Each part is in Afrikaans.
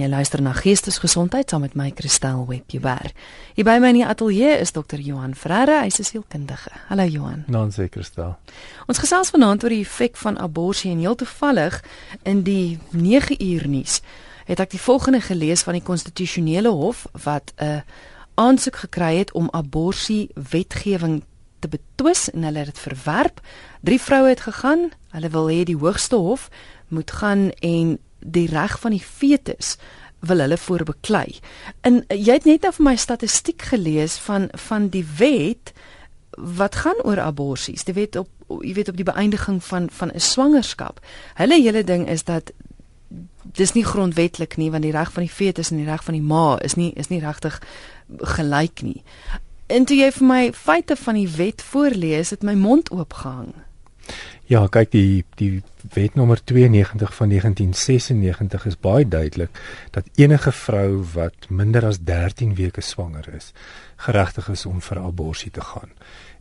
Jy luister na Geestesgesondheid saam met my Christel Webber. Hier by my in die ateljee is dokter Johan Frere, hy's 'n sielkundige. Hallo Johan. Nou, sê Christel. Ons gesels vanaand oor die effek van abortus en heel toevallig in die 9 uur nuus het ek die volgende gelees van die konstitusionele hof wat 'n aansoek gekry het om abortus wetgewing te betwis en hulle het dit verwerp. Drie vroue het gegaan. Hulle wil hê die hoogste hof moet gaan en die reg van die fetus wil hulle voorbeklei. En jy het net nou vir my statistiek gelees van van die wet wat gaan oor aborsies. Die wet op jy weet op die beëindiging van van 'n swangerskap. Hulle hele ding is dat dis nie grondwetlik nie want die reg van die fetus en die reg van die ma is nie is nie regtig gelyk nie. En toe jy vir my feite van die wet voorlees, het my mond oopgehang. Ja, kyk die die wet nommer 92 van 1996 is baie duidelik dat enige vrou wat minder as 13 weke swanger is, geregtig is om vir abortus te gaan.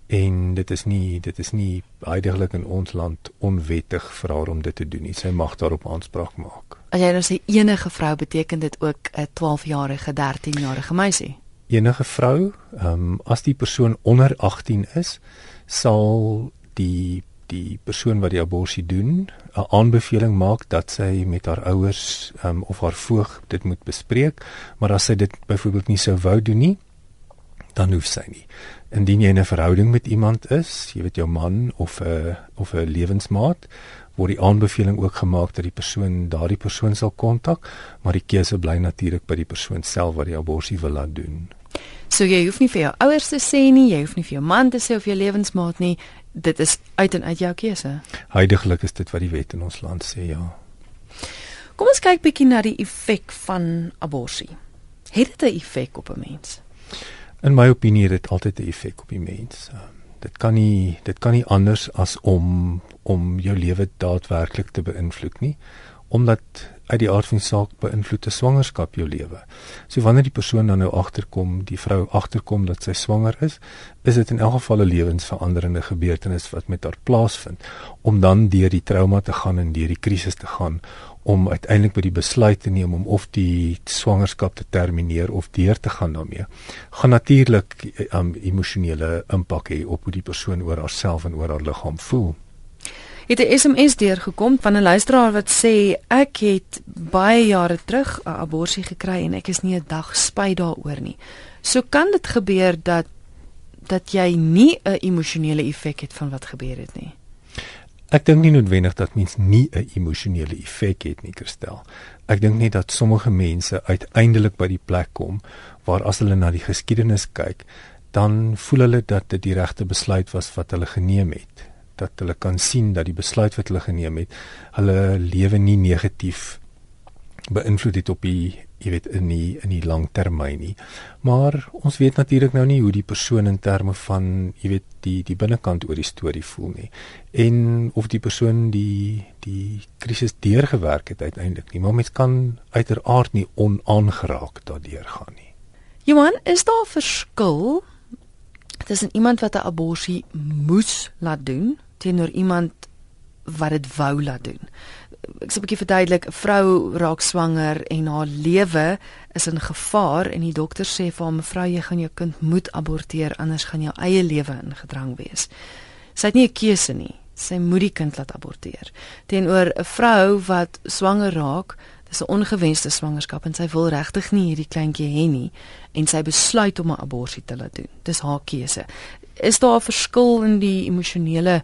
En dit is nie dit is nie heidaglik in ons land onwettig vir haar om dit te doen nie. Sy mag daarop aanspraak maak. As jy nou sê enige vrou beteken dit ook 'n 12-jarige, 13-jarige meisie. Enige vrou, ehm um, as die persoon onder 18 is, sal die die persoon wat die abortus doen 'n aanbeveling maak dat sy met haar ouers um, of haar voog dit moet bespreek, maar as sy dit byvoorbeeld nie sou wou doen nie, dan hoef sy nie. Indien jy 'n verhouding met iemand is, jy weet jou man of 'n of 'n lewensmaat, word die aanbeveling ook gemaak dat die persoon daardie persoon sal kontak, maar die keuse bly natuurlik by die persoon self wat die abortus wil laat doen. So jy hoef nie vir jou ouers te sê nie, jy hoef nie vir jou man te sê of jou lewensmaat nie, dit is uit en uit jou keuse. Heidiglik is dit wat die wet in ons land sê, ja. Kom ons kyk bietjie na die effek van abortus. Het dit 'n effek op 'n mens? In my opinie het dit altyd 'n effek op die mens. Um, dit kan nie dit kan nie anders as om om jou lewe daadwerklik te beïnvloed nie, omdat uit die aard van saak beïnvloed 'n swangerskap jou lewe. So wanneer die persoon dan nou agterkom, die vrou agterkom dat sy swanger is, is dit in elk geval 'n lewensveranderende gebeurtenis wat met haar plaasvind om dan deur die trauma te gaan en deur die krisis te gaan om uiteindelik by die besluit te neem om of die swangerskap te termineer of deur te gaan daarmee. Gaan natuurlik 'n um, emosionele impak hê op hoe die persoon oor haarself en oor haar liggaam voel het 'n SMS deurgekom van 'n luisteraar wat sê ek het baie jare terug 'n abortus gekry en ek is nie 'n dag spyt daaroor nie. So kan dit gebeur dat dat jy nie 'n emosionele effek het van wat gebeur het nie. Ek dink nie noodwendig dat mens nie 'n emosionele effek het nie, Kristel. Ek dink net dat sommige mense uiteindelik by die plek kom waar as hulle na die geskiedenis kyk, dan voel hulle dat dit die regte besluit was wat hulle geneem het dat hulle kan sien dat die besluit wat hulle geneem het, hulle lewe nie negatief beïnvloed het op die jy weet in die in die langtermyn nie. Maar ons weet natuurlik nou nie hoe die persoon in terme van jy weet die die binnekant oor die storie voel nie en of die persoon die die krisis deurgewerk het uiteindelik nie. Maar mens kan uiteraard nie onaangeraak daardeur gaan nie. Johan, is daar verskil tussen iemand wat 'n abortus moes laat doen teenoor iemand wat dit wou laat doen. Ek sê 'n bietjie verduidelik, 'n vrou raak swanger en haar lewe is in gevaar en die dokter sê vir haar mevrou jy gaan jou kind moet aborteer anders gaan jou eie lewe in gedrang wees. Sy het nie 'n keuse nie. Sy moet die kind laat aborteer. Teenoor 'n vrou wat swanger raak, dis 'n ongewenste swangerskap en sy wil regtig nie hierdie kleintjie hê nie en sy besluit om 'n abortus te laat doen. Dis haar keuse. Is daar 'n verskil in die emosionele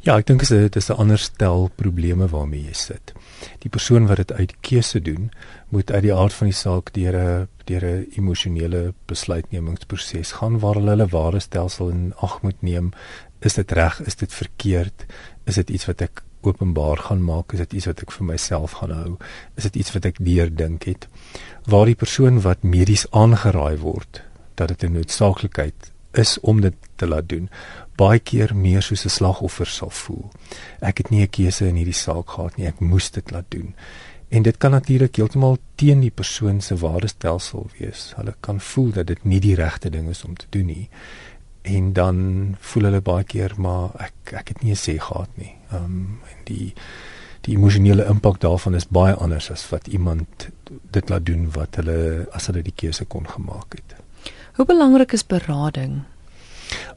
Ja, ek dink dit is 'n ander stel probleme waarmee jy sit. Die persoon wat dit uit keuse doen, moet uit die aard van die saak deur 'n deur 'n emosionele besluitnemingsproses gaan waar hulle hulle ware stelsel in ag moet neem. Is dit reg? Is dit verkeerd? Is dit iets wat ek openbaar gaan maak? Is dit iets wat ek vir myself gaan hou? Is dit iets wat ek deurdink het? Waar die persoon wat medies aangeraai word dat dit 'n noodsaaklikheid is om dit te laat doen baie keer meer soos 'n slagoffer sal voel. Ek het nie 'n keuse in hierdie saak gehad nie, ek moes dit laat doen. En dit kan natuurlik heeltemal teen die persoon se waardestelsel wees. Hulle kan voel dat dit nie die regte ding is om te doen nie. En dan voel hulle baie keer maar ek ek het nie 'n sê gehad nie. Um en die die emosionele impak daarvan is baie anders as wat iemand dit laat doen wat hulle as hulle die keuse kon gemaak het. Hoe belangrik is berading?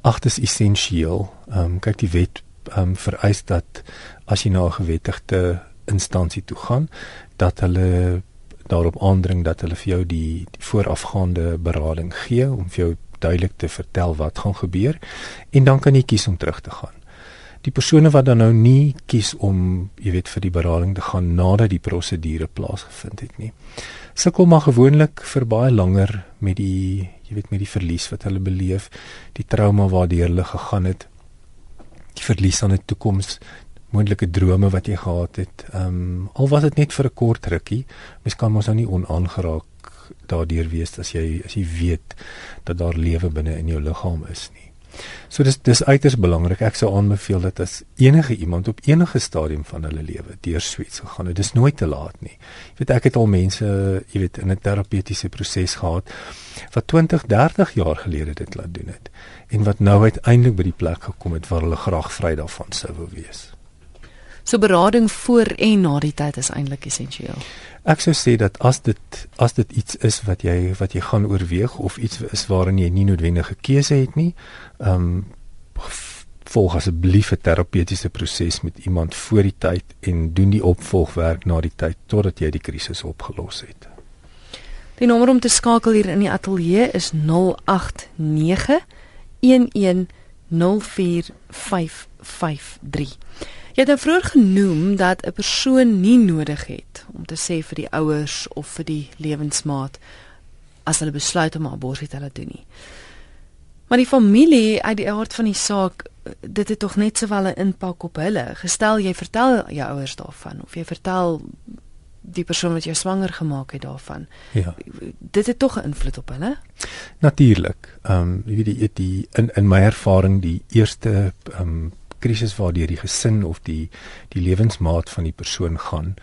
Ag, dit is essensieel. Ehm um, kyk die wet ehm um, vereis dat as jy na 'n gewettigde instansie toe gaan, dat hulle daarop aandring dat hulle vir jou die, die voorafgaande berading gee om vir jou duidelik te vertel wat gaan gebeur en dan kan jy kies om terug te gaan. Die persone wat dan nou nie kies om, jy weet, vir die berading te gaan nadat die prosedure plaasgevind het nie. Sukkel maar gewoonlik vir baie langer met die, jy weet, met die verlies wat hulle beleef, die trauma waardeur hulle gegaan het, die verlies aan 'n toekoms, moontlike drome wat jy gehad het. Ehm um, al was dit net vir 'n kort rukkie, mens kan mos nou nie onaangeraak daardeur wees as jy as jy weet dat daar lewe binne in jou liggaam is nie. So dis dis uiters belangrik. Ek sou aanbeveel dat as enige iemand op enige stadium van hulle lewe deur suits gegaan het, dis nooit te laat nie. Jy weet ek het al mense, jy weet, in 'n terapeutiese proses gehad wat 20, 30 jaar gelede dit laat doen het en wat nou uiteindelik by die plek gekom het waar hulle graag vry daarvan sou wou wees. So berading voor en na die tyd is eintlik essensieel. Ek sou sê dat as dit as dit iets is wat jy wat jy gaan oorweeg of iets is waarin jy nie noodwendige keuse het nie, ehm um, volg asseblief 'n terapeutiese proses met iemand voor die tyd en doen die opvolgwerk na die tyd totdat jy die krisis opgelos het. Die nommer om te skakel hier in die ateljee is 089 110453. Jy het nou vroeër genoem dat 'n persoon nie nodig het om te sê vir die ouers of vir die lewensmaat as hulle besluit om 'n abortus te laat doen nie. Maar die familie uit die aard van die saak, dit het tog net sowel 'n impak op hulle. Gestel jy vertel jou ouers daarvan of jy vertel die persoon wat jou swanger gemaak het daarvan. Ja. Dit het tog 'n invloed op hulle? Natuurlik. Ehm um, jy weet die, die in in my ervaring die eerste ehm um, krisis waardeur die gesin of die die lewensmaat van die persoon gaan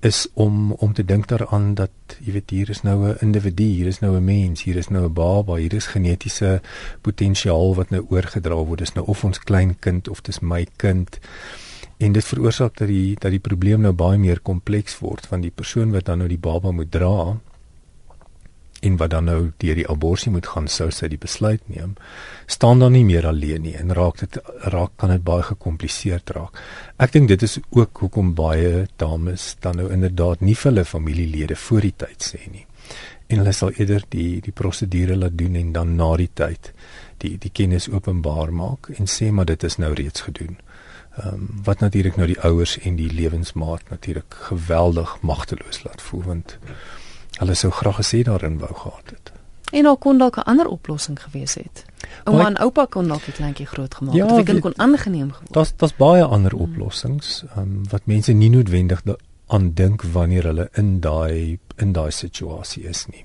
is om om te dink daaraan dat jy weet hier is nou 'n individu, hier is nou 'n mens, hier is nou 'n baba, hier is genetiese potensiaal wat nou oorgedra word. Dis nou of ons klein kind of dis my kind. En dit veroorsaak dat die dat die probleem nou baie meer kompleks word van die persoon wat dan nou die baba moet dra en wat dan nou deur die abortus moet gaan sou sy die besluit neem staan dan nie meer alleen nie en raak dit raak kan dit baie gekompliseerd raak. Ek dink dit is ook hoekom baie dames dan nou inderdaad nie vir hulle familielede voor die tyd sê nie. En hulle sal eerder die die prosedure laat doen en dan na die tyd die die kennis openbaar maak en sê maar dit is nou reeds gedoen. Ehm um, wat natuurlik nou die ouers en die lewensmaat natuurlik geweldig magteloos laat voel want hulle sou graag gesê daarin wou gehad het. En al kon dalk 'n ander oplossing gewees het. Ouma en oupa kon dalk 'n kleintjie groot gemaak ja, het. Dit kon, kon aangeneem geword. Daar's daar's baie ander oplossings um, wat mense nie noodwendig aan dink wanneer hulle in daai in daai situasie is nie.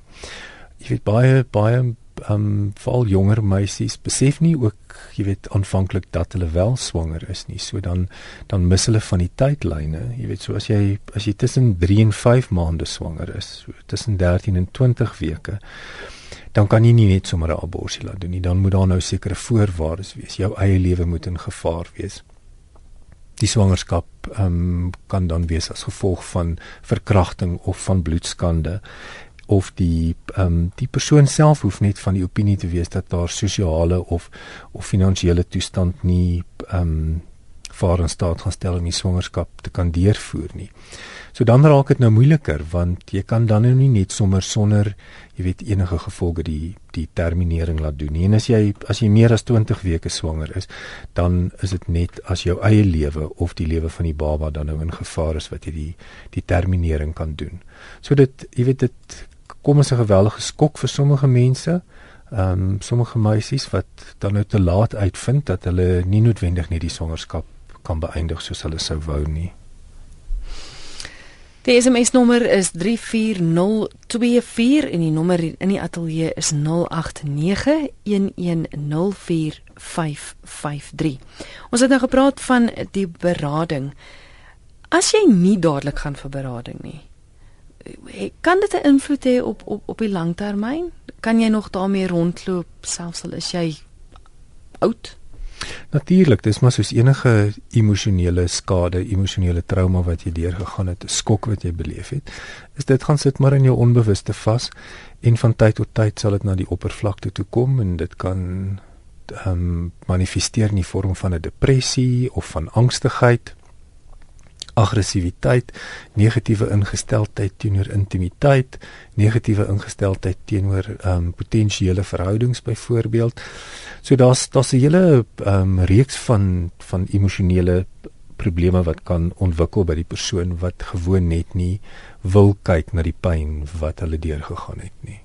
Jy weet baie baie um, veral jonger meisies besef nie ook jy weet aanvanklik dat hulle wel swanger is nie. So dan dan mis hulle van die tydlyne. Jy weet so as jy as jy tussen 3 en 5 maande swanger is, so tussen 13 en 20 weke, dan kan jy nie net sommer 'n abortus laat doen nie. Dan moet daar nou sekere voorwaardes wees. Jou eie lewe moet in gevaar wees. Die swangerskap ehm um, kan dan wees as gevolg van verkrachting of van bloedskande of die ehm um, die persoon self hoef net van die opinie te wees dat daar sosiale of of finansiële toestand nie ehm um, voor in staat gaan stel om die swangerskap te kan deurvoer nie. So dan raak dit nou moeiliker want jy kan dan nou nie net sommer sonder jy weet enige gevolge die die terminering laat doen nie. En as jy as jy meer as 20 weke swanger is, dan is dit net as jou eie lewe of die lewe van die baba dan nou in gevaar is wat jy die die terminering kan doen. So dit jy weet dit kom as 'n geweldige skok vir sommige mense. Ehm um, sommige meisies wat dan nou te laat uitvind dat hulle nie noodwendig net die swangerskap kan beëindig soos hulle sou wou nie. Die SMS nommer is 34024 en die nommer in die ateljee is 0891104553. Ons het nou gepraat van die berading. As jy nie dadelik gaan vir berading nie, kan dit 'n invloed hê op op op die langtermyn? Kan jy nog daarmee rondloop selfs al is jy oud? Natuurlik, dis maar soos enige emosionele skade, emosionele trauma wat jy deurgegaan het, 'n skok wat jy beleef het, is dit gaan sit maar in jou onbewuste vas en van tyd tot tyd sal dit na die oppervlakte toe kom en dit kan ehm um, manifesteer in die vorm van 'n depressie of van angstigheid aggressiwiteit, negatiewe ingesteldheid teenoor intimiteit, negatiewe ingesteldheid teenoor ehm um, potensiële verhoudings byvoorbeeld. So daar's daar's 'n hele ehm um, reeks van van emosionele probleme wat kan ontwikkel by die persoon wat gewoon net nie wil kyk na die pyn wat hulle deurgegaan het nie.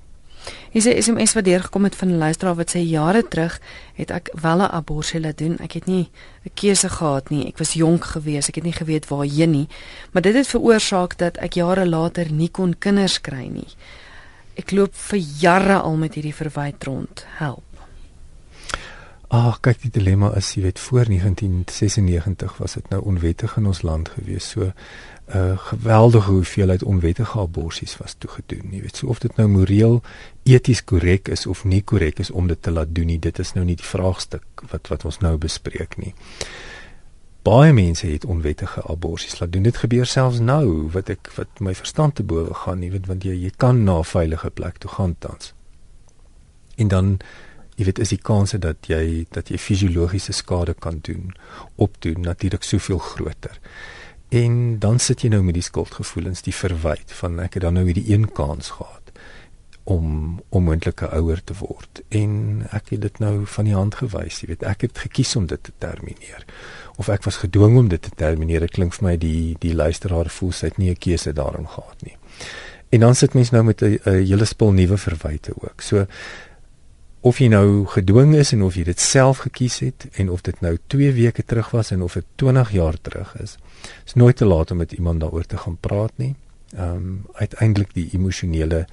Hier is 'n SMS wat deurgekom het van 'n luisteraar wat sê jare terug het ek wel 'n abortus laat doen. Ek het nie 'n keuse gehad nie. Ek was jonk geweest. Ek het nie geweet waarheen nie. Maar dit het veroorsaak dat ek jare later nie kon kinders kry nie. Ek loop vir jare al met hierdie verwyd rond. Help. Ag, kyk die dilemma is, jy weet, voor 1996 was dit nou onwettig in ons land gewees. So 'n uh, geweldige hoeveelheid onwettige aborsies was toegedoen. Jy weet, so of dit nou moreel eties korrek is of nie korrek is om dit te laat doen nie, dit is nou nie die vraagstuk wat wat ons nou bespreek nie. Baie mense het onwettige aborsies laat doen. Dit gebeur selfs nou wat ek wat my verstand te bowe gaan, jy weet, want jy jy kan na 'n veilige plek toe gaan tans. En dan jy weet is die kans dat jy dat jy fisiologiese skade kan doen opdoen natuurlik soveel groter. En dan sit jy nou met die skuldgevoelens, die verwyd van ek het dan nou hierdie een kans gehad om om moontlike ouer te word en ek het dit nou van die hand gewys, jy weet, ek het gekies om dit te termineer of ek was gedwing om dit te termineer. Dit klink vir my die die luisteraar voel sy het nie 'n keuse daarin gehad nie. En dan sit mens nou met 'n hele spul nuwe verwyte ook. So of jy nou gedwing is en of jy dit self gekies het en of dit nou 2 weke terug was en of dit 20 jaar terug is is nooit te laat om met iemand daaroor te gaan praat nie. Ehm um, uiteindelik die emosionele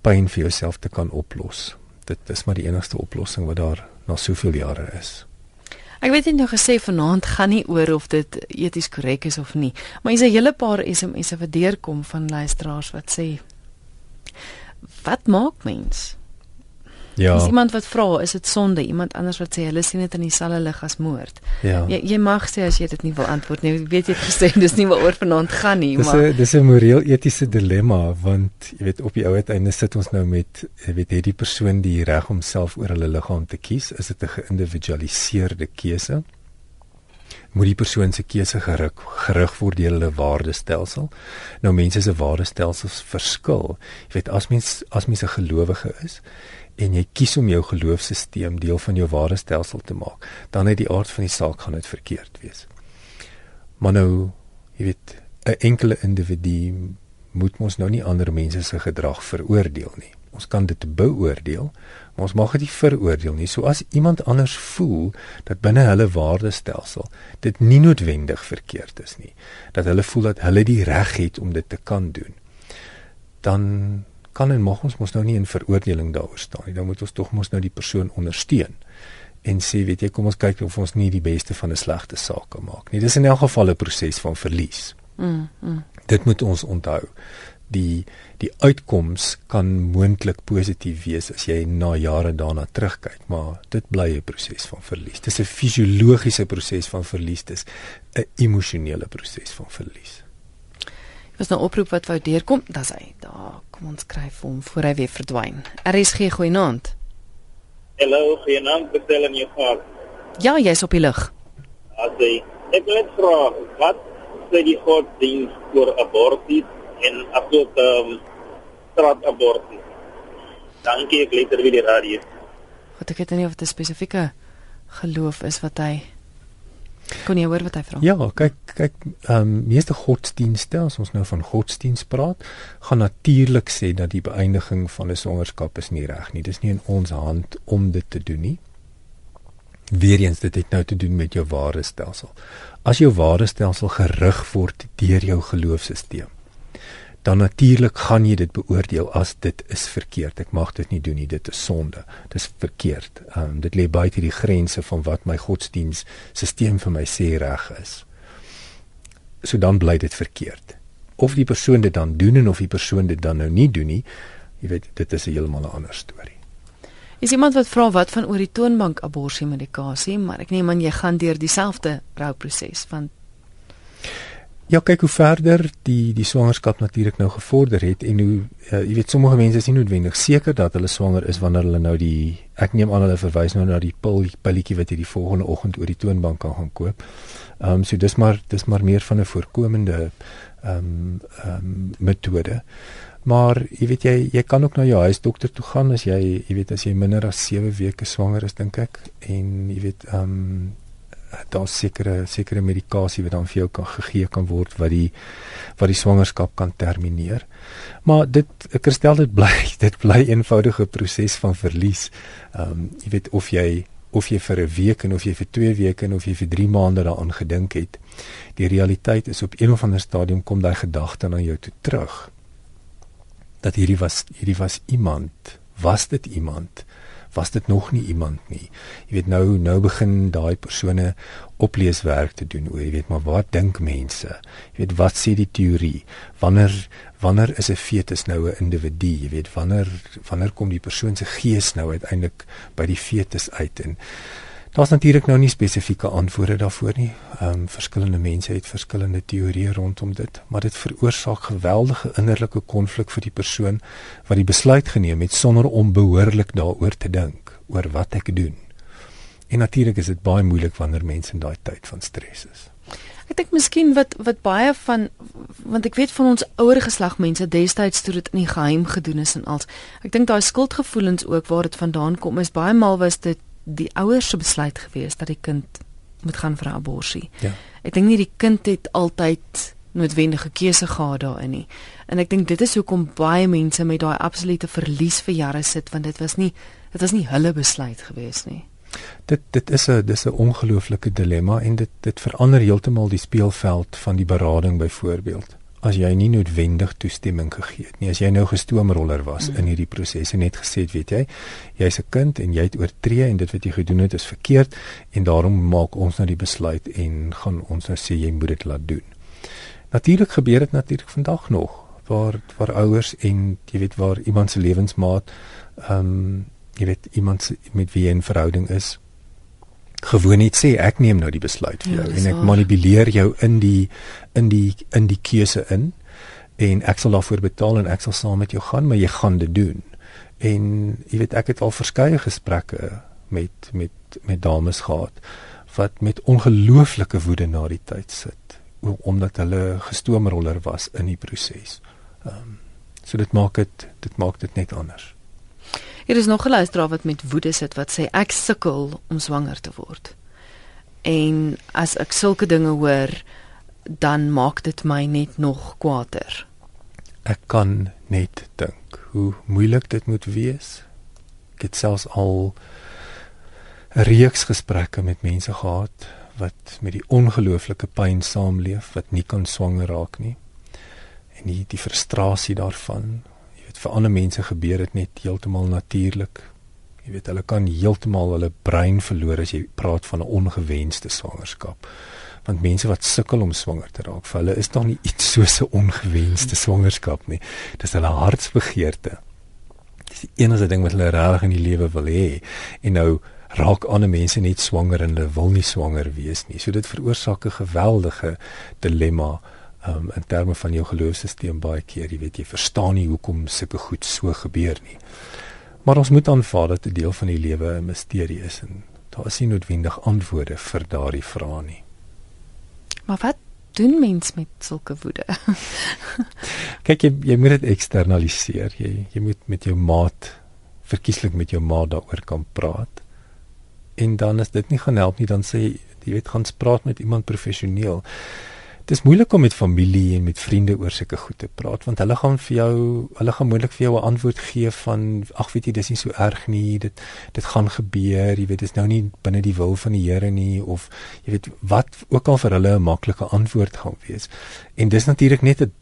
pyn vir jouself te kan oplos. Dit is maar die enigste oplossing wat daar na soveel jare is. Ek weet jy nou gesê vanaand gaan nie oor of dit eties korrek is of nie, maar jy's 'n hele paar SMS'e wat deurkom van luisteraars wat sê wat maak mens? Ja. Is iemand wat vra, is dit sonde? Iemand anders wat sê hulle sien dit in dieselfde lig as moord. Ja. Jy jy mag sê as jy dit nie wil antwoord nie. Ek weet jy het gesê dis nie waaroor vanaand gaan nie, dis maar Dis 'n dis 'n moreel etiese dilemma want jy weet op die ou uiteinde sit ons nou met jy weet het die persoon die reg om self oor hulle liggaam te kies? Is dit 'n geïndividualiseerde keuse? moet die persoon se keuse gerig gerig word deur hulle waardestelsel. Nou mense se waardestelsels verskil. Jy weet as mens as mens 'n gelowige is, en jy kies om jou geloofsisteem deel van jou ware stelsel te maak, dan uit die aard van die saak gaan dit verkeerd wees. Maar nou, jy weet, 'n enkele individu moet mos nou nie ander mense se gedrag veroordeel nie. Ons kan dit beoordeel, maar ons mag dit nie veroordeel nie. So as iemand anders voel dat binne hulle waardestelsel dit nie noodwendig verkeerd is nie, dat hulle voel dat hulle die reg het om dit te kan doen, dan kan en mag ons mos nou nie in veroordeling daaroor staan nie. Dan moet ons tog mos nou die persoon ondersteun en sê weet jy kom ons kyk of ons nie die beste van 'n slegte saak kan maak nie. Dis in elk geval 'n proses van verlies. Mm, mm. Dit moet ons onthou. Die die uitkoms kan moontlik positief wees as jy na jare daarna terugkyk, maar dit bly 'n proses van verlies. Dis 'n fisiologiese proses van verlies, dis 'n emosionele proses van verlies. Was nou oproep wat wou deurkom, dan's hy. Daar kom ons skryf hom voor hy weer verdwyn. RSG goeienaand. Hallo, goeienaand, betel in jou gat. Ja, jy's op die lug. Asy, ek wil net vra, wat sê die godsdienst oor abortus en asook ehm um, straat abortus? Dankie, ek leter weer die radio. Wat ek weet nie of dit 'n spesifieke geloof is wat hy Kon jy hoor wat hy vra? Ja, kyk kyk ehm um, meeste godsdienste as ons nou van godsdienst praat, gaan natuurlik sê dat die beëindiging van 'n swangerskap is nie reg nie. Dis nie in ons hand om dit te doen nie. Weereens dit het nou te doen met jou ware stelsel. As jou ware stelsel gerig word deur jou geloofsisteem, dan natuurlik gaan jy dit beoordeel as dit is verkeerd. Ek mag dit nie doen nie, dit is sonde. Dit is verkeerd. Ehm um, dit lê buite die grense van wat my godsdienstelsel vir my sê reg is. So dan bly dit verkeerd. Of die persoon dit dan doen en of die persoon dit dan nou nie doen nie, jy weet, dit is 'n heeltemal 'n ander storie. Is iemand wat vra wat van oor die toonbank abortus medikasie, maar ek neem aan jy gaan deur dieselfde rouproses want Ja, kyk hoe verder die die swangerskap natuurlik nou gevorder het en hoe uh, jy weet sommige mense is nie noodwendig seker dat hulle swanger is wanneer hulle nou die ek neem aan hulle verwys nou na die pil pilletjie wat jy die volgende oggend oor die toonbank kan gaan koop. Ehm um, so dis maar dis maar meer van 'n voorkomende ehm um, ehm um, metode. Maar jy weet jy jy kan ook na jou huisdokter toe gaan as jy jy weet as jy minder as 7 weke swanger is dink ek en jy weet ehm um, daar sekere sekere medikasie wat dan vir jou kan gegee kan word wat die wat die swangerskap kan termineer. Maar dit ek stel dit bly dit bly eenvoudige proses van verlies. Ehm um, jy weet of jy of jy vir 'n week en of jy vir 2 weke en of jy vir 3 maande daaraan gedink het. Die realiteit is op een of ander stadium kom daai gedagte na jou toe terug dat hierdie was hierdie was iemand was dit iemand was dit nog nie iemand nie. Jy weet nou nou begin daai persone opleeswerk te doen oor jy weet maar wat dink mense? Jy weet wat sê die teorie? Wanneer wanneer is 'n fetus nou 'n individu? Jy weet wanneer wanneer kom die persoon se gees nou uiteindelik by die fetus uit? En Daar's natuurlik nou nie spesifieke antwoorde daarvoor nie. Ehm um, verskillende mense het verskillende teorieë rondom dit, maar dit veroorsaak geweldige innerlike konflik vir die persoon wat die besluit geneem het sonder om behoorlik daaroor te dink oor wat ek doen. En natuurlik is dit baie moeilik wanneer mense in daai tyd van stres is. Ek dink miskien wat wat baie van want ek weet van ons ouer geslag mense destyds toe dit in die geheim gedoen is en als ek dink daai skuldgevoelens ook waar dit vandaan kom is baie maal was dit die ouers se besluit gewees dat die kind moet gaan vir 'n abortus. Ja. Ek dink nie die kind het altyd noodwendige keuse gehad daarin nie. En ek dink dit is hoekom baie mense met daai absolute verlies vir jare sit want dit was nie dit was nie hulle besluit gewees nie. Dit dit is 'n dis 'n ongelooflike dilemma en dit dit verander heeltemal die speelveld van die berading byvoorbeeld as jy nie noodwendig toestemming gegee het nie. As jy nou gestoomroller was mm. in hierdie proses en net gesê het, weet jy, jy's 'n kind en jy het oortree en dit wat jy gedoen het is verkeerd en daarom maak ons nou die besluit en gaan ons nou sê jy moet dit laat doen. Natuurlik gebeur dit natuurlik vandag nog waar waar ouers en jy weet waar iemand se lewensmaat ehm um, jy weet iemand met wie in verhouding is gewoon net sê ek neem nou die besluit vir ja, jou ja, en ek manipuleer jou in die in die in die keuse in en ek sal daarvoor betaal en ek sal saam met jou gaan maar jy gaan dit doen en jy weet ek het al verskeie gesprekke met met met dames gehad wat met ongelooflike woede na die tyd sit omdat hulle gestoomroller was in die proses. Ehm um, so dit maak dit dit maak dit net anders. Hier is nog 'n luisteraar wat met woede sit wat sê ek sukkel om swanger te word. En as ek sulke dinge hoor, dan maak dit my net nog kwaader. Ek kan net dink hoe moeilik dit moet wees. Ek het selfs al 'n reeks gesprekke met mense gehad wat met die ongelooflike pyn saamleef wat nie kan swanger raak nie. En die die frustrasie daarvan vir ander mense gebeur dit net heeltemal natuurlik. Jy weet, hulle kan heeltemal hulle brein verloor as jy praat van 'n ongewenste swangerskap. Want mense wat sukkel om swanger te raak, vir hulle is daar nie iets soos 'n ongewenste swangerskap nie. Dis hulle hartsbegeerte. Dis die enigste ding wat hulle reg in die lewe wil hê. En nou raak ander mense net swanger en hulle wil nie swanger wees nie. So dit veroorsaak 'n geweldige dilemma um, in terme van jou geloofsisteem baie keer, jy weet jy verstaan nie hoekom sulke goed so gebeur nie. Maar ons moet aanvaar dat 'n deel van die lewe 'n misterie is en daar is nie noodwendig antwoorde vir daardie vrae nie. Maar wat doen mens met sulke woede? Kyk jy jy moet dit eksternaliseer. Jy jy moet met jou maat verkieslik met jou maat daaroor kan praat. En dan as dit nie gaan help nie, dan sê jy weet gaan spraak met iemand professioneel. Dis moeilik om met familie en met vriende oor sulke goed te praat want hulle gaan vir jou hulle gaan moontlik vir jou 'n antwoord gee van ag weet jy dis nie so erg nie dit dit gaan gebeur jy weet dis nou nie binne die wil van die Here nie of jy weet wat ook al vir hulle 'n maklike antwoord gaan wees. En dis natuurlik net 'n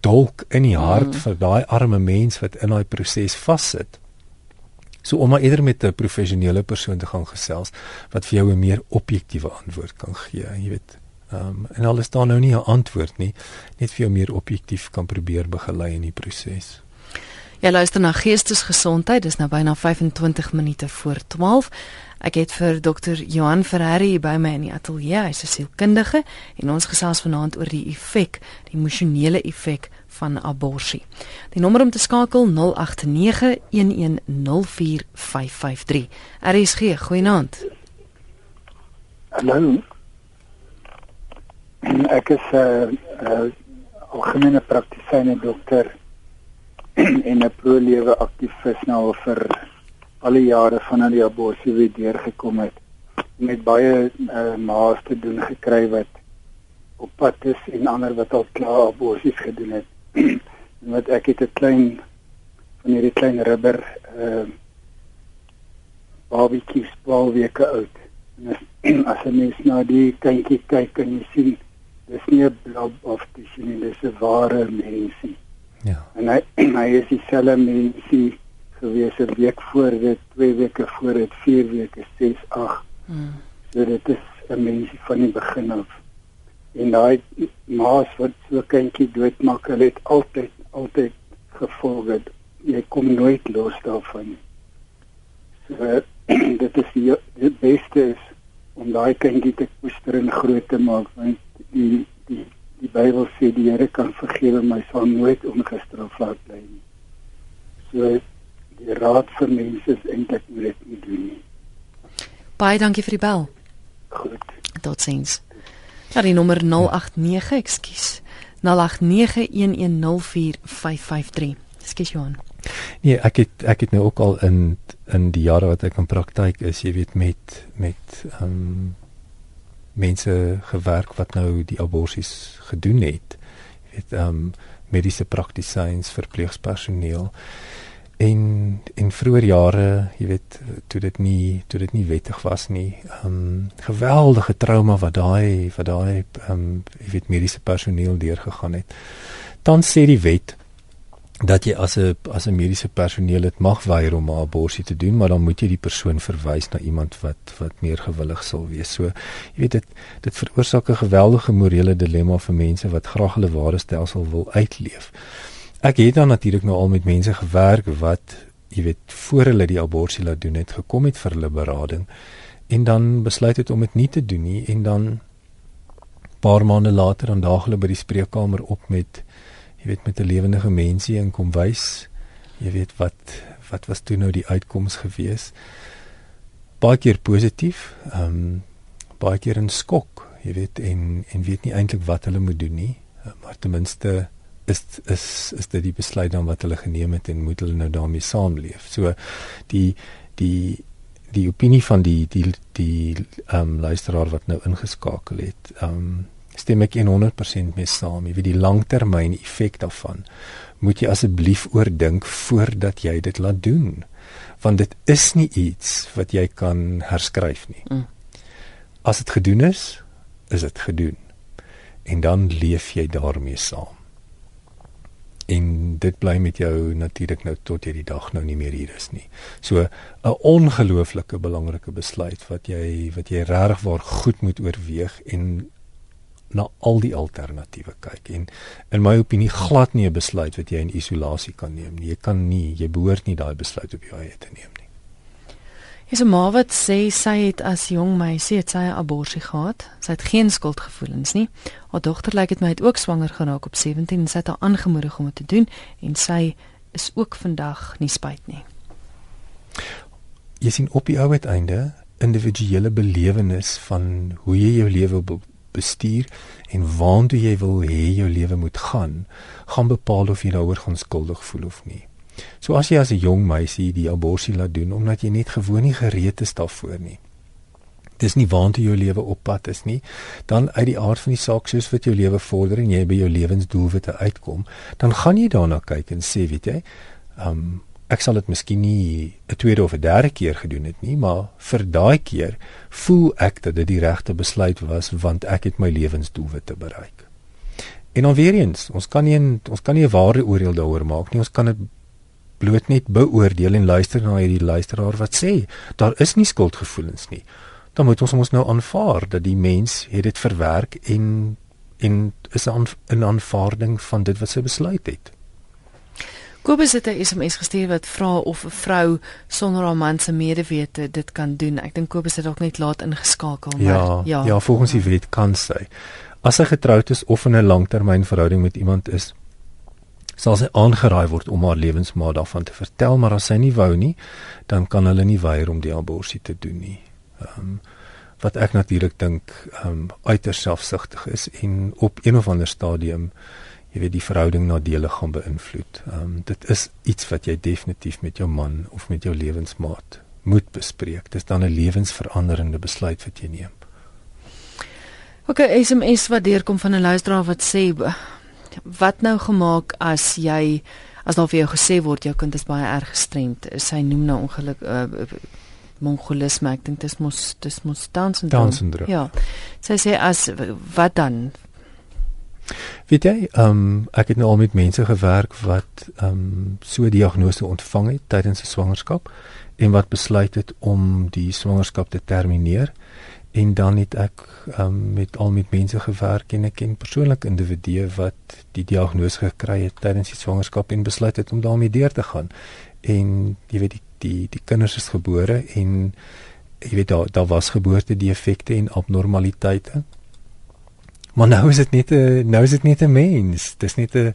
dolk in die hart mm. vir daai arme mens wat in daai proses vassit. So om maar eerder met 'n professionele persoon te gaan gesels wat vir jou 'n meer objektiewe antwoord kan gee jy weet Ehm um, en al is daar nou nie 'n antwoord nie, net vir jou meer objektief kan probeer begelei in die proses. Jy luister na Geestesgesondheid, dis nou byna 25 minute voor 12. Ek het vir Dr. Johan Ferrari by my in die ateljee, hy's 'n sielkundige en ons gesels vanaand oor die effek, die emosionele effek van abortus. Die nommer om te skakel 0891104553. RSG, goeienaand. Hallo. Ek is 'n uh, uh, algemene praktisyne dokter en 'n pro-lewe aktivis nou vir al die jare vanaf die abortus weer deurgekom het met baie uh, maas te doen gekry wat op pad is en ander wat al klaar abortus gedoen het. en wat ek het 'n klein van hierdie klein rubber uh babietjies 12 weke oud. En as, as jy mens na die kindjie kyk en jy sien dis nie 'n blob of dis nie, dis 'n ware mensie. Ja. En hy hy is dieselfde mensie gewees 'n week voor dit, 2 weke voor dit, 4 weke, 6, 8. Hmm. So dit is 'n mensie van die begin af. En daai maas wat so kindjie doodmaak, hulle het altyd altyd gevolg het. Jy kom nooit los daarvan. So dit is die, die beste is om daai kindjie te koester en groot te maak want die die die Bybel sê die Here kan vergewe my sal nooit ongestraf laat bly nie. So die raad vir mense is eintlik moet dit nie doen nie. Baie dankie vir die bel. Goed. Totsiens. Ja, die nommer 089, ekskuus. 0891104553. Skus Johan. Nee, ek het ek het nou ook al in in die jare wat ek in praktyk is, jy weet met met ehm um, mense gewerk wat nou die abortus gedoen het. Jy weet ehm um, mediese praktisyns, verpleegpersoneel en in vroeë jare, jy weet, toe dit nie toe dit nie wettig was nie. Ehm um, geweldige trauma wat daai wat daai ehm um, jy weet mediese personeel deurgegaan het. Dan sê die wet dat jy as 'n as 'n mediese personeel dit mag weier om 'n abortus te doen, maar dan moet jy die persoon verwys na iemand wat wat meer gewillig sal wees. So, jy weet dit dit veroorsaak 'n geweldige morele dilemma vir mense wat graag hulle ware stelsel wil uitleef. Ek het dan natuurlik nou al met mense gewerk wat jy weet voor hulle die abortus laat doen het gekom het vir hulle berading en dan besluit het om dit nie te doen nie en dan paar maande later dan daag hulle by die spreekkamer op met jy weet met 'n lewendige mensie en kom wys jy weet wat wat was toe nou die uitkoms gewees? Baie keer positief ehm um, baie keer 'n skok jy weet en en weet nie eintlik wat hulle moet doen nie. Maar ten minste is is is dit die besluit dan wat hulle geneem het en moet hulle nou daarmee saamleef. So die die die opinie van die die die ehm um, luisteraar wat nou ingeskakel het ehm um, stem ek 100% mee saam. Jy weet die langtermyn effek daarvan moet jy asseblief oordink voordat jy dit laat doen. Want dit is nie iets wat jy kan herskryf nie. Mm. As dit gedoen is, is dit gedoen. En dan leef jy daarmee saam. En dit bly met jou natuurlik nou tot hierdie dag nou nie meer hier is nie. So 'n ongelooflike belangrike besluit wat jy wat jy regtig waar goed moet oorweeg en na al die alternatiewe kyk en in my opinie glad nie 'n besluit wat jy in isolasie kan neem nie. Jy kan nie, jy behoort nie daai besluit op jou eie te neem nie. Is 'n ma wat sê sy het as jong meisie het sy 'n abortus gehad. Sy het geen skuldgevoelens nie. Haar dogter lyk dit my het ook swanger geraak op 17 en sy het haar aangemoedig om dit te doen en sy is ook vandag nie spyt nie. Jy sien op die ou uiteinde individuele belewenis van hoe jy jou lewe bestuur en waantoe jy wil hê jou lewe moet gaan, gaan bepaal of jy daaroor gaan skuldig voel of nie. So as jy as 'n jong meisie die abortus laat doen omdat jy net gewoon nie gereed is daarvoor nie. Dis nie waantoe jou lewe op pad is nie, dan uit die aard van die saak soos wat jou lewe vorder en jy by jou lewensdoelwitte uitkom, dan gaan jy daarna kyk en sê, weet jy, um ek sal dit miskien nie 'n tweede of 'n derde keer gedoen het nie, maar vir daai keer voel ek dat dit die regte besluit was want ek het my lewensdoelwitte bereik. En dan weer eens, ons kan nie een, ons kan nie 'n ware oordeel daaroor maak nie. Ons kan dit bloot net beoordeel en luister na hierdie luisteraar wat sê daar is nie skuldgevoelens nie. Dan moet ons ons nou aanvaar dat die mens het dit verwerk en en is 'n aanvaarding van dit wat sy besluit het. Kobus het 'n SMS gestuur wat vra of 'n vrou sonder haar man se medewete dit kan doen. Ek dink Kobus het dalk net laat ingeskakel, maar ja, ja, ja, volgens die wet kan sy. As sy getroud is of in 'n langtermynverhouding met iemand is, sal sy aangeraai word om haar lewensmaat daarvan te vertel, maar as sy nie wou nie, dan kan hulle nie weier om die abortus te doen nie. Ehm um, wat ek natuurlik dink ehm um, uiters selfsugtig is en op een of ander stadium jy weet die verhouding nadelig gaan beïnvloed. Ehm um, dit is iets wat jy definitief met jou man of met jou lewensmaat moet bespreek. Dis dan 'n lewensveranderende besluit wat jy neem. OK, SMS wat deurkom van 'n luisteraar wat sê wat nou gemaak as jy as daar vir jou gesê word jou kind is baie erg gestremd. Sy noem nou ongeluk uh, mongolisme, ek dink dis mos dis mos Down syndroom. Ja. Sy sê as wat dan? Weet jy, ehm um, ek het nou al met mense gewerk wat ehm um, so diagnose ontvang het tydens 'n swangerskap en wat besluit het om die swangerskap te termineer en dan het ek um, met al met mense gewerk en ek ken persoonlik individue wat die diagnose gekry het tydens die swangerskap en besluit het om daarmee deur te gaan. En jy weet die die, die kinders is gebore en jy weet daar daar was geboorte defekte en abnormaliteite Maar nou is dit net 'n nou is dit net 'n mens. Dis net 'n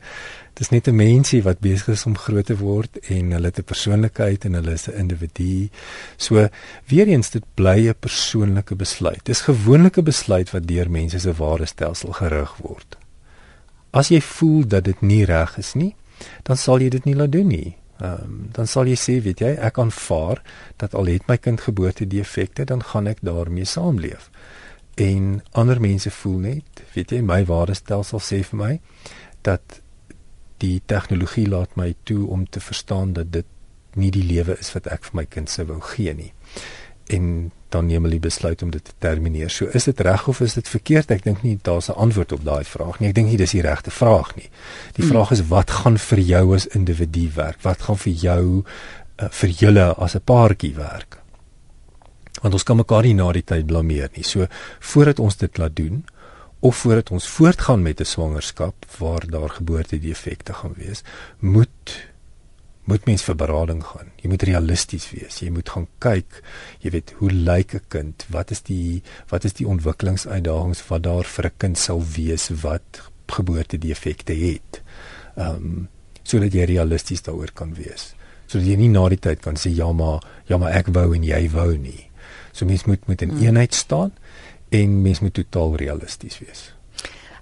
dis net 'n mensie wat besig is om groot te word en hulle het 'n persoonlikheid en hulle is 'n individu. So weer eens dit bly 'n persoonlike besluit. Dis gewoonlik 'n besluit wat deur mense se waardestelsel gerig word. As jy voel dat dit nie reg is nie, dan sal jy dit nie laat doen nie. Ehm um, dan sal jy sê, weet jy, ek aanvaar dat al het my kind geboorte defekte, dan gaan ek daarmee saamleef en ander mense voel net, weet jy, my waardestelsel sê vir my dat die tegnologie laat my toe om te verstaan dat dit nie die lewe is wat ek vir my kind sou wou gee nie. En dan neem hulle besluit om dit te termineer. So is dit reg of is dit verkeerd? Ek dink nie daar's 'n antwoord op daai vraag nie. Ek dink nie dis die regte vraag nie. Die hmm. vraag is wat gaan vir jou as individu werk? Wat gaan vir jou uh, vir julle as 'n paartjie werk? want ons kan mekaar nie na die tyd blameer nie. So voordat ons dit laat doen of voordat ons voortgaan met 'n swangerskap waar daar geboorte defekte gaan wees, moet moet mens vir berading gaan. Jy moet realisties wees. Jy moet gaan kyk, jy weet, hoe lyk 'n kind? Wat is die wat is die ontwikkelingsuitdagings wat daar vir 'n kind sal wees wat geboorte defekte het? Ehm um, sodat jy realisties daaroor kan wees. Sodat jy nie na die tyd kan sê ja maar ja maar ek wou en jy wou nie. So mens moet met 'n eenheid staan en mens moet totaal realisties wees.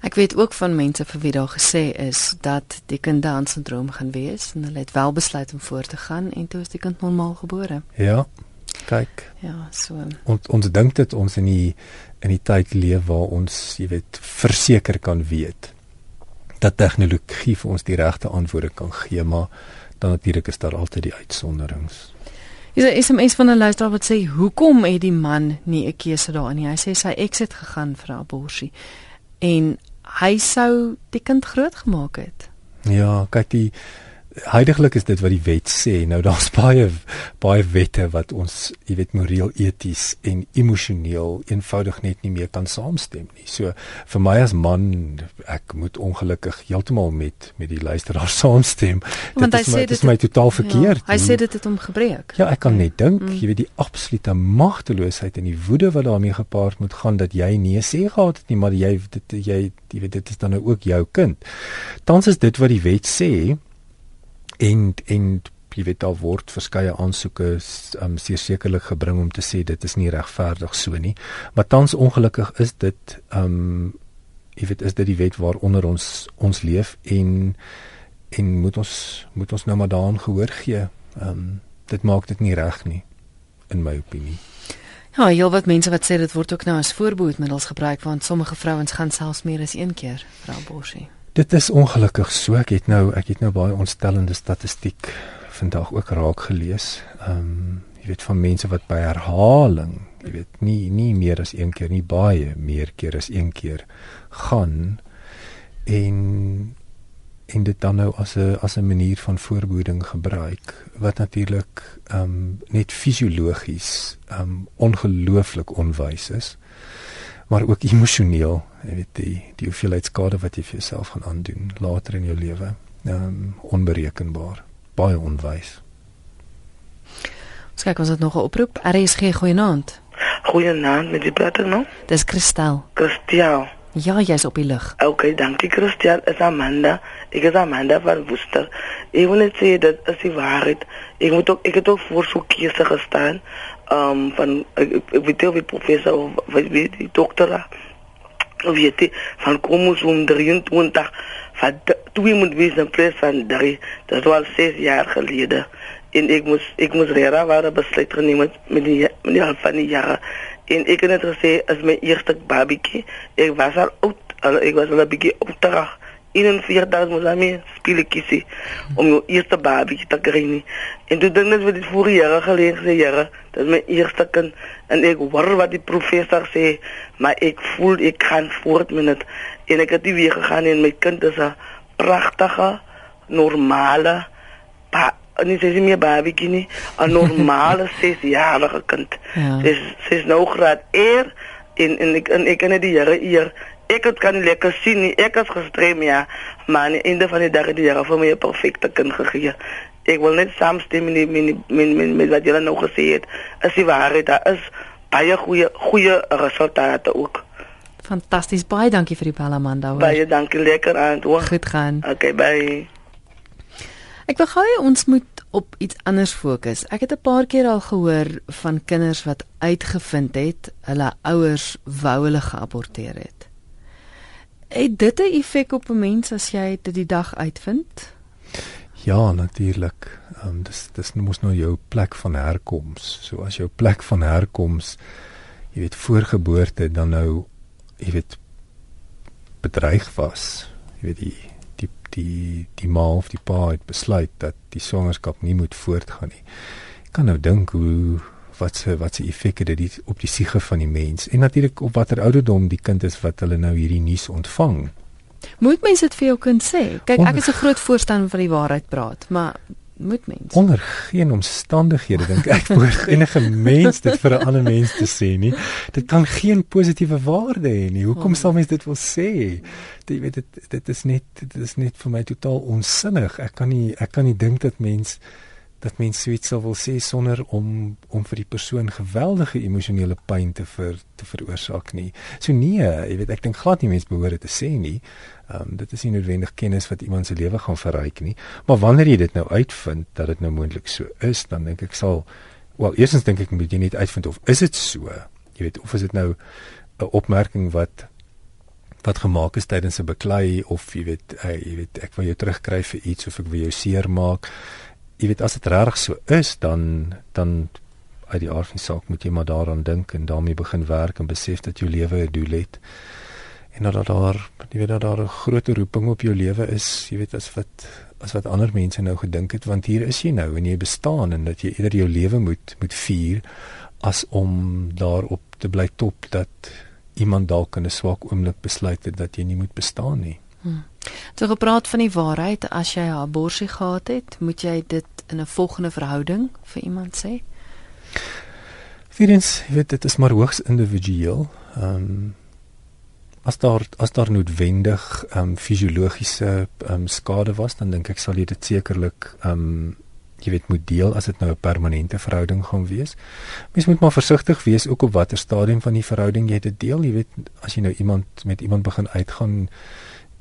Ek weet ook van mense vir wie daar gesê is dat die kind Down syndroom gaan wees en hulle het wel besluit om voort te gaan en toe is die kind normaal gebore. Ja. Kyk. Ja, so. Ons ons dink dit ons in die in die tyd leef waar ons, jy weet, verseker kan weet dat tegnologie vir ons die regte antwoorde kan gee, maar dan natuurlik is daar altyd die uitsonderings. Is 'n SMS van 'n luisteraar wat sê hoekom het die man nie 'n keuse daarin nie? Hy sê sy eks het gegaan vir 'n abortus en hy sou die kind grootgemaak het. Ja, kyk die heidaglik is dit wat die wet sê. Nou daar's baie baie wette wat ons, jy weet, moreel, eties en emosioneel eenvoudig net nie meer kan saamstem nie. So vir my as man, ek moet ongelukkig heeltemal met met die luisteraar saamstem. Want dit is my, dit is my totaal ja, verkeerd. Ja, hy sê dit het hom gebreek. Ja, ek kan net dink, mm. jy weet die absolute magteloosheid en die woede wat daarmee gepaard moet gaan dat jy nee sê gehad het nie, maar jy dit jy jy weet dit is dan nou ook jou kind. Tans is dit wat die wet sê en en jy weet daar word verskeie aansoeke um, sekerlik gebring om te sê dit is nie regverdig so nie. Maar tans ongelukkig is dit um jy weet is dit die wet waaronder ons ons leef en en moet ons moet ons nou maar daaraan gehoor gee. Um dit maak dit nie reg nie in my opinie. Ja, jy wat mense wat sê dit word ook nou as voorbehoedmiddels gebruik want sommige vrouens gaan selfs meer as een keer vir abortus. Dit is ongelukkig so. Ek het nou ek het nou baie ontstellende statistiek vandag ook raak gelees. Ehm um, jy weet van mense wat by herhaling, jy weet nie nie meer as een keer nie, baie meer keer as een keer gaan en en dit dan nou as 'n as 'n manier van voorbehoeding gebruik wat natuurlik ehm um, net fisiologies ehm um, ongelooflik onwys is maar ook emosioneel, jy weet die die hoeveelheid skade wat jy vir jouself gaan aandoen later in jou lewe, ehm um, onberekenbaar. baie onwys. Ons kyk ons het nog 'n oproep. RSG goeienaand. Goeienaand met die prater nou. Dis Christel. Christel. Ja, jy's op die lug. Okay, dankie Christel. Is Amanda. Ek is Amanda van Woester. Ek wil net sê dat is die waarheid. Ek moet ook ek het ook voor so keuse gestaan. um, van, ik, weet niet of je professor of wat weet je, dokter, of je van komen zo'n 23, van, toen moet wezen pres van drie, dat was al zes jaar geleden. En ik moest, ik moest rera waren besluit genomen met die, met die van die jaren. En ik heb net gezegd, als mijn eerste babykie, ik was al oud, al, ik was al een beetje ouderig. 41 moet daarmee speletjies hê om jou eerste babatjie te kry nie. En toe dink net vir die vorige jare gelede gesê, "Jare, dit is my eerste kind en ek hoor wat die professor sê, maar ek voel ek kan voort met dit." En ek het die weer gegaan en my kind is 'n pragtige, normale ba en dit is nie meer babatjie nie, 'n normale 6-jarige kind. Ja. Sy is, sy is nou graad R en en ek en ek kan net die Here eer Ek het kan lekker sien nie. Ek het gestrem ja, maar aan die einde van die dag het die Here vir my 'n perfekte kind gegee. Ek wil net saamstem met met met met, met wat julle nou gesê het. Is die waarheid daar is baie goeie goeie resultate ook. Fantasties. Baie dankie vir die bel Amanda. hoor. Baie dankie lekker aan toe. Goed gaan. Okay, bye. Ek wil gou ons moet op iets anders fokus. Ek het 'n paar keer al gehoor van kinders wat uitgevind het hulle ouers wou hulle geaborteer het. Het dit 'n effek op 'n mens as jy dit die dag uitvind? Ja, natuurlik. Ehm um, dis dis mos nou jou plek van herkoms. So as jou plek van herkoms jy weet voorgeboorte dan nou jy weet bedreig was. Jy weet die die die die ma of die pa het besluit dat die swangerskap nie moet voortgaan nie. Ek kan nou dink hoe wat se wat se effek het dit op die siege van die mens en natuurlik op watter ouderdom die kind is wat hulle nou hierdie nuus ontvang. Moet mens dit vir jou kind sê? Kyk, ek is 'n groot voorstander van die waarheid praat, maar moet mens? Onder geen omstandighede dink ek behoort enige mens dit vir 'n ander mens te sê nie. Dit kan geen positiewe waarde hê nie. Hoekom sal mens dit wil sê? Jy weet dit dit is net dit is net vir my totaal onsinnig. Ek kan nie ek kan nie dink dat mens dat mens suits sal wil sê sonder om om vir die persoon geweldige emosionele pyn te vir te veroorsaak nie. So nee, jy weet ek dink glad nie mens behoort dit te sê nie. Ehm um, dit is nie noodwendig kennis wat iemand se lewe gaan verryk nie. Maar wanneer jy dit nou uitvind dat dit nou moontlik so is, dan dink ek sal wel eerstens dink ek moet jy net uitvind of is dit so? Jy weet of is dit nou 'n opmerking wat wat gemaak is tydens 'n beklei of jy weet uh, jy weet ek wil jou terugkry vir iets of ek wil jou seermaak. Jy weet as dit regtig so is, dan dan uit die aard van die saak moet jy maar daaraan dink en daarmee begin werk en besef dat jou lewe 'n doel het en dat daar jy weet dat daar 'n groot roeping op jou lewe is, jy weet as wat as wat ander mense nou gedink het want hier is jy nou en jy bestaan en dat jy eerder jou lewe moet moet vier as om daarop te bly top dat iemand dalk in 'n swak oomblik besluit het dat jy nie moet bestaan nie. Hmm. So gepraat van die waarheid, as jy 'n abortus gehad het, moet jy dit in 'n volgende verhouding vir iemand sê? Virens, jy weet dit is maar hoogs individueel. Ehm um, as daar as daar noodwendig ehm um, fisiologiese ehm um, skade was, dan dink ek sal jy dit sekerlik ehm um, jy weet moet deel as dit nou 'n permanente verhouding gaan wees. Mens moet maar versigtig wees ook op watter stadium van die verhouding jy dit deel. Jy weet as jy nou iemand met iemand begin uitgaan,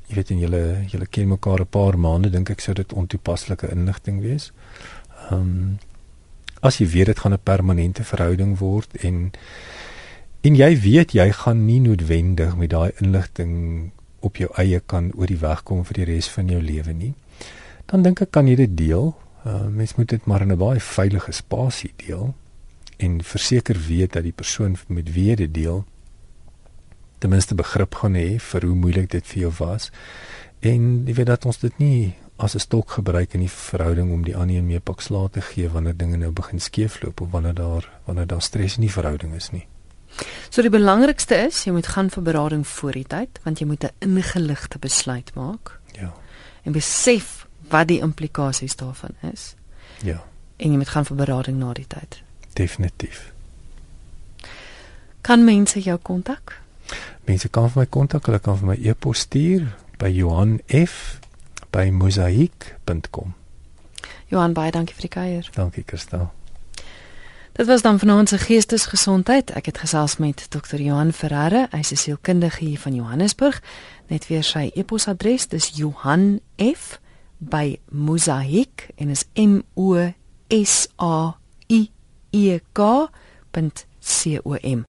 jy weet en julle julle ken mekaar 'n paar maande, dink ek sou dit ontoepaslike inligting wees. Ehm um, as jy weet dit gaan 'n permanente verhouding word en en jy weet jy gaan nie noodwendig met daai inligting op jou eie kan oor die weg kom vir die res van jou lewe nie. Dan dink ek kan jy dit deel Uh, mens moet dit maar in 'n baie veilige spasie deel en verseker weet dat die persoon met wie jy dit deel ten minste begrip gaan hê vir hoe moeilik dit vir jou was en jy weet dat ons dit nie as 'n stok gebruik in die verhouding om die ander mee pak slaag te gee wanneer dinge nou begin skeefloop of wanneer daar wanneer daar stres in die verhouding is nie. So die belangrikste is jy moet gaan vir berading voor die tyd want jy moet 'n ingeligte besluit maak. Ja. En besef wat die implikasies daarvan is. Ja. En jy moet gaan vir berading na die tyd. Definitief. Kan mense jou kontak? Mense kan vir my kontak, hulle kan vir my e-pos stuur by Johan F by mosaik.com. Johan baie dankie vir die kuier. Dankie Kristal. Dit was dan vanaand se geestesgesondheid. Ek het gesels met Dr. Johan Ferreira, hy's 'n sielkundige hier van Johannesburg. Net weer sy e-posadres, dis Johan F by Mosaik en is M O S A I E K.com